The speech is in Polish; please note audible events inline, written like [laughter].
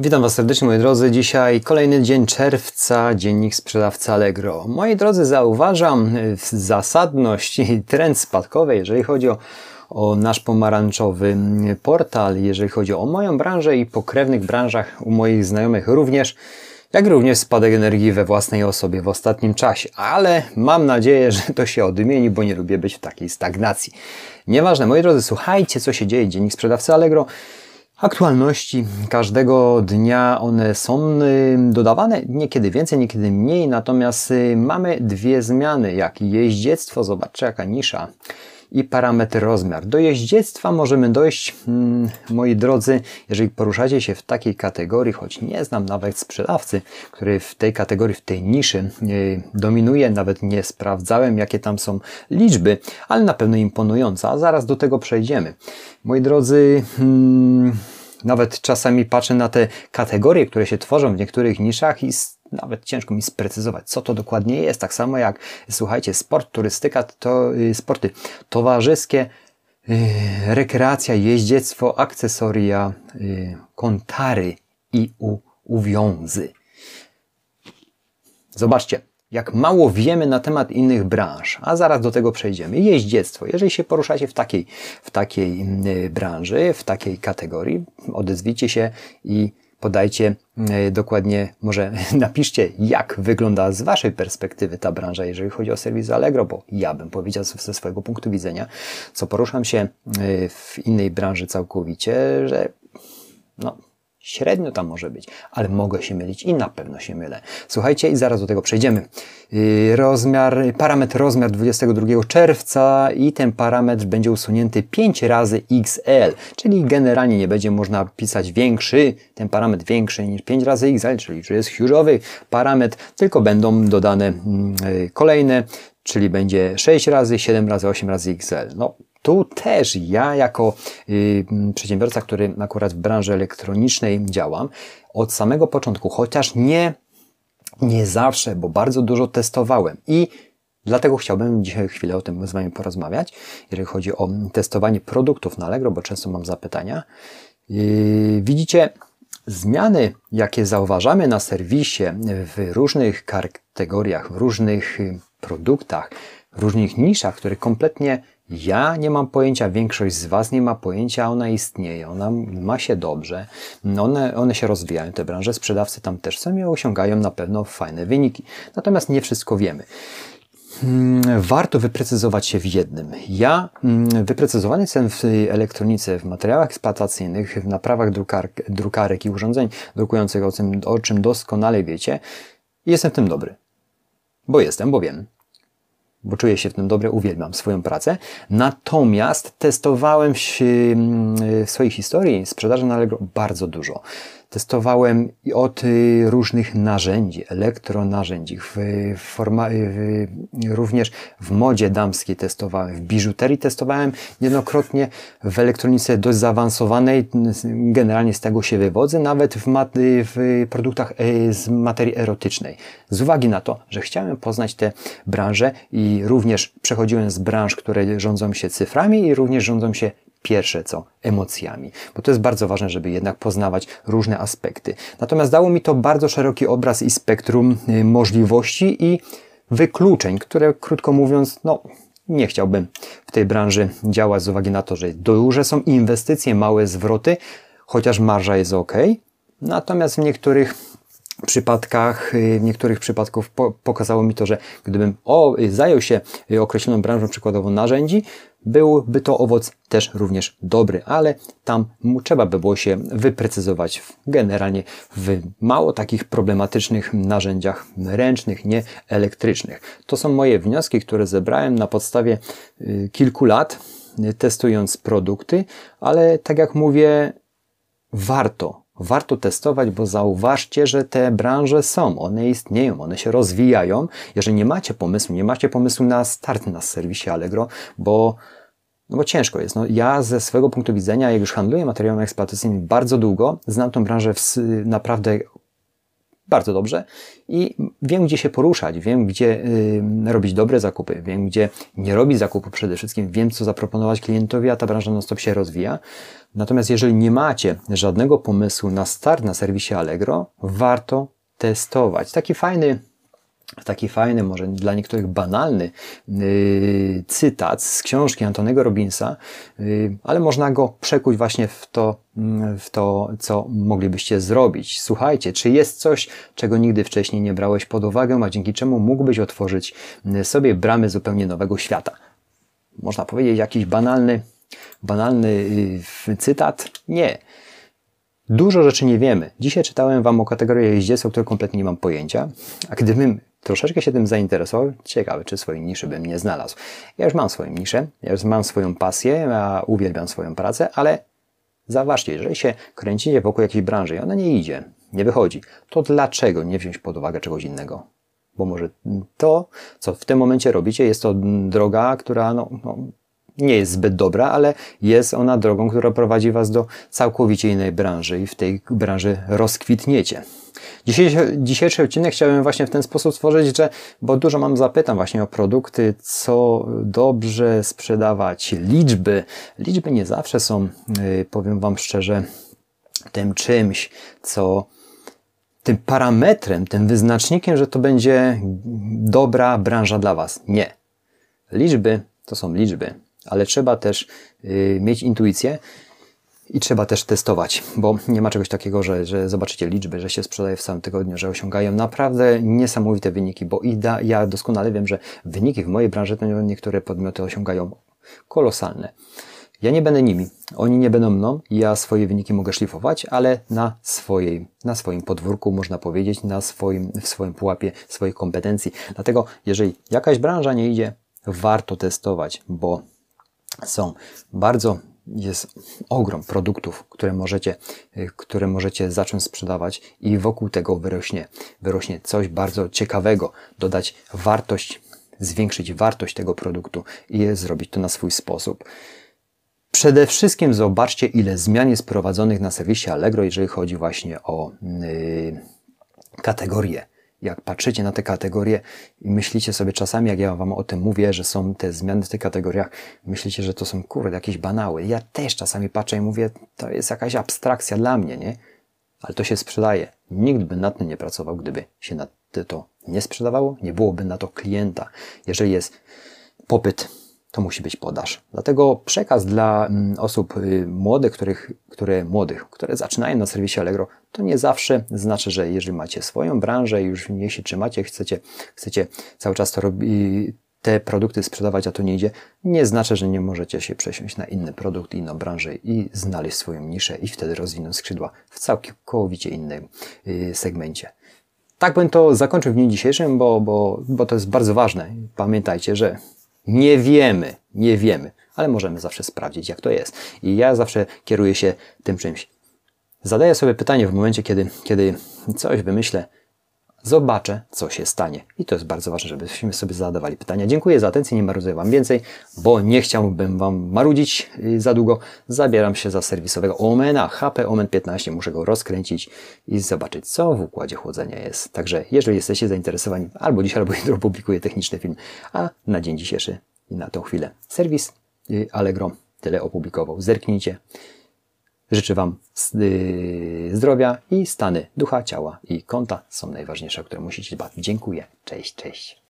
Witam Was serdecznie moi drodzy. Dzisiaj kolejny dzień czerwca, dziennik sprzedawca Allegro. Moi drodzy, zauważam zasadność i trend spadkowy, jeżeli chodzi o, o nasz pomarańczowy portal, jeżeli chodzi o moją branżę i pokrewnych branżach u moich znajomych również, jak również spadek energii we własnej osobie w ostatnim czasie. Ale mam nadzieję, że to się odmieni, bo nie lubię być w takiej stagnacji. Nieważne, moi drodzy, słuchajcie, co się dzieje. Dziennik sprzedawcy Allegro Aktualności każdego dnia one są dodawane, niekiedy więcej, niekiedy mniej, natomiast y, mamy dwie zmiany, jak jeździectwo, zobaczcie jaka nisza, i parametr rozmiar. Do jeździectwa możemy dojść, hmm, moi drodzy, jeżeli poruszacie się w takiej kategorii, choć nie znam nawet sprzedawcy, który w tej kategorii, w tej niszy yy, dominuje, nawet nie sprawdzałem, jakie tam są liczby, ale na pewno imponująca, a zaraz do tego przejdziemy. Moi drodzy, hmm, nawet czasami patrzę na te kategorie, które się tworzą w niektórych niszach i nawet ciężko mi sprecyzować, co to dokładnie jest. Tak samo jak, słuchajcie, sport, turystyka, to y, sporty towarzyskie, y, rekreacja, jeździectwo, akcesoria, y, kontary i u, uwiązy. Zobaczcie, jak mało wiemy na temat innych branż, a zaraz do tego przejdziemy. Jeździectwo. Jeżeli się poruszacie w takiej, w takiej branży, w takiej kategorii, odezwijcie się i podajcie e, dokładnie, może [laughs] napiszcie, jak wygląda z Waszej perspektywy ta branża, jeżeli chodzi o serwis Allegro, bo ja bym powiedział ze swojego punktu widzenia, co poruszam się e, w innej branży całkowicie, że no, Średnio tam może być, ale mogę się mylić i na pewno się mylę. Słuchajcie, i zaraz do tego przejdziemy. Yy, rozmiar, parametr rozmiar 22 czerwca i ten parametr będzie usunięty 5 razy XL, czyli generalnie nie będzie można pisać większy, ten parametr większy niż 5 razy XL, czyli że jest huge'owy parametr, tylko będą dodane mm, yy, kolejne, czyli będzie 6 razy, 7 razy, 8 razy XL. No, tu też ja jako y, przedsiębiorca, który akurat w branży elektronicznej działam, od samego początku, chociaż nie, nie zawsze, bo bardzo dużo testowałem i Dlatego chciałbym dzisiaj chwilę o tym z Wami porozmawiać, jeżeli chodzi o testowanie produktów na Allegro, bo często mam zapytania. Yy, widzicie, zmiany, jakie zauważamy na serwisie w różnych kategoriach, w różnych y, produktach, w różnych niszach, które kompletnie ja nie mam pojęcia, większość z Was nie ma pojęcia, ona istnieje, ona ma się dobrze, one, one się rozwijają, te branże, sprzedawcy tam też są i osiągają na pewno fajne wyniki. Natomiast nie wszystko wiemy. Hmm, warto wyprecyzować się w jednym. Ja hmm, wyprecyzowany jestem w elektronice, w materiałach eksploatacyjnych, w naprawach drukar, drukarek i urządzeń drukujących, o, tym, o czym doskonale wiecie. Jestem w tym dobry. Bo jestem, bo wiem bo czuję się w tym dobrze, uwielbiam swoją pracę. Natomiast testowałem w swojej historii sprzedaży na Allegro bardzo dużo. Testowałem od y, różnych narzędzi, elektronarzędzi, w forma, w, również w modzie damskiej testowałem, w biżuterii testowałem jednokrotnie, w elektronice dość zaawansowanej, generalnie z tego się wywodzę, nawet w, mat, w produktach z materii erotycznej. Z uwagi na to, że chciałem poznać te branże i również przechodziłem z branż, które rządzą się cyframi i również rządzą się pierwsze co emocjami, bo to jest bardzo ważne, żeby jednak poznawać różne aspekty. Natomiast dało mi to bardzo szeroki obraz i spektrum y, możliwości i wykluczeń, które krótko mówiąc, no nie chciałbym w tej branży działać z uwagi na to, że duże są inwestycje, małe zwroty, chociaż marża jest ok. Natomiast w niektórych przypadkach, y, w niektórych przypadków po, pokazało mi to, że gdybym o, zajął się określoną branżą przykładowo narzędzi, byłby to owoc też również dobry, ale tam trzeba by było się wyprecyzować generalnie w mało takich problematycznych narzędziach ręcznych, nie elektrycznych. To są moje wnioski, które zebrałem na podstawie y, kilku lat y, testując produkty, ale tak jak mówię, warto warto testować, bo zauważcie, że te branże są, one istnieją, one się rozwijają. Jeżeli nie macie pomysłu, nie macie pomysłu na start na serwisie Allegro, bo no bo ciężko jest. No, ja ze swojego punktu widzenia, jak już handluję materiałem eksploatacyjnym bardzo długo, znam tą branżę w, naprawdę bardzo dobrze i wiem, gdzie się poruszać, wiem, gdzie y, robić dobre zakupy, wiem, gdzie nie robić zakupu przede wszystkim, wiem, co zaproponować klientowi, a ta branża non-stop się rozwija. Natomiast jeżeli nie macie żadnego pomysłu na start na serwisie Allegro, warto testować. Taki fajny taki fajny, może dla niektórych banalny yy, cytat z książki Antonego Robinsa, yy, ale można go przekuć właśnie w to, yy, w to, co moglibyście zrobić. Słuchajcie, czy jest coś, czego nigdy wcześniej nie brałeś pod uwagę, a dzięki czemu mógłbyś otworzyć yy, sobie bramy zupełnie nowego świata? Można powiedzieć jakiś banalny, banalny yy, cytat? Nie. Dużo rzeczy nie wiemy. Dzisiaj czytałem Wam o kategorii jeździectwa, o której kompletnie nie mam pojęcia, a gdybym troszeczkę się tym zainteresował, ciekawe, czy swojej niszy bym nie znalazł. Ja już mam swoją niszę, ja już mam swoją pasję, ja uwielbiam swoją pracę, ale zauważcie, jeżeli się kręcicie wokół jakiejś branży i ona nie idzie, nie wychodzi, to dlaczego nie wziąć pod uwagę czegoś innego? Bo może to, co w tym momencie robicie, jest to droga, która no, no, nie jest zbyt dobra, ale jest ona drogą, która prowadzi Was do całkowicie innej branży i w tej branży rozkwitniecie. Dzisiejszy, dzisiejszy odcinek chciałem właśnie w ten sposób stworzyć, że, bo dużo mam zapytań właśnie o produkty, co dobrze sprzedawać, liczby. Liczby nie zawsze są, y, powiem Wam szczerze, tym czymś, co tym parametrem, tym wyznacznikiem, że to będzie dobra branża dla Was. Nie. Liczby to są liczby, ale trzeba też y, mieć intuicję, i trzeba też testować, bo nie ma czegoś takiego, że, że zobaczycie liczby, że się sprzedaje w samym tygodniu, że osiągają naprawdę niesamowite wyniki, bo i da, ja doskonale wiem, że wyniki w mojej branży to niektóre podmioty osiągają kolosalne. Ja nie będę nimi, oni nie będą mną, ja swoje wyniki mogę szlifować, ale na swojej, na swoim podwórku, można powiedzieć, na swoim, w swoim pułapie swoich kompetencji. Dlatego, jeżeli jakaś branża nie idzie, warto testować, bo są bardzo jest ogrom produktów, które możecie, y, które możecie zacząć sprzedawać i wokół tego wyrośnie, wyrośnie coś bardzo ciekawego, dodać wartość, zwiększyć wartość tego produktu i zrobić to na swój sposób. Przede wszystkim zobaczcie, ile zmian jest prowadzonych na serwisie Allegro, jeżeli chodzi właśnie o yy, kategorie jak patrzycie na te kategorie i myślicie sobie czasami, jak ja wam o tym mówię, że są te zmiany w tych kategoriach, myślicie, że to są kurde jakieś banały. Ja też czasami patrzę i mówię, to jest jakaś abstrakcja dla mnie, nie? Ale to się sprzedaje. Nikt by nad tym nie pracował, gdyby się na to nie sprzedawało, nie byłoby na to klienta. Jeżeli jest popyt to musi być podaż. Dlatego przekaz dla mm, osób y, młodych, których, które, młodych, które zaczynają na serwisie Allegro, to nie zawsze znaczy, że jeżeli macie swoją branżę i już w niej się trzymacie, chcecie, chcecie cały czas to robić, te produkty sprzedawać, a to nie idzie, nie znaczy, że nie możecie się przesiąść na inny produkt, inną branżę i znaleźć swoją niszę i wtedy rozwinąć skrzydła w całkowicie innym y, segmencie. Tak bym to zakończył w dniu dzisiejszym, bo, bo, bo to jest bardzo ważne. Pamiętajcie, że nie wiemy, nie wiemy, ale możemy zawsze sprawdzić, jak to jest. I ja zawsze kieruję się tym czymś. Zadaję sobie pytanie w momencie, kiedy, kiedy coś wymyślę, zobaczę, co się stanie. I to jest bardzo ważne, żebyśmy sobie zadawali pytania. Dziękuję za atencję, nie marudzę Wam więcej, bo nie chciałbym Wam marudzić y, za długo. Zabieram się za serwisowego Omena, HP Omen 15, muszę go rozkręcić i zobaczyć, co w układzie chłodzenia jest. Także jeżeli jesteście zainteresowani, albo dzisiaj, albo jutro publikuję techniczny film, a na dzień dzisiejszy i na tą chwilę serwis y, Allegro tyle opublikował. Zerknijcie. Życzę Wam y, zdrowia i stany ducha, ciała i konta są najważniejsze, o które musicie dbać. Dziękuję. Cześć, cześć.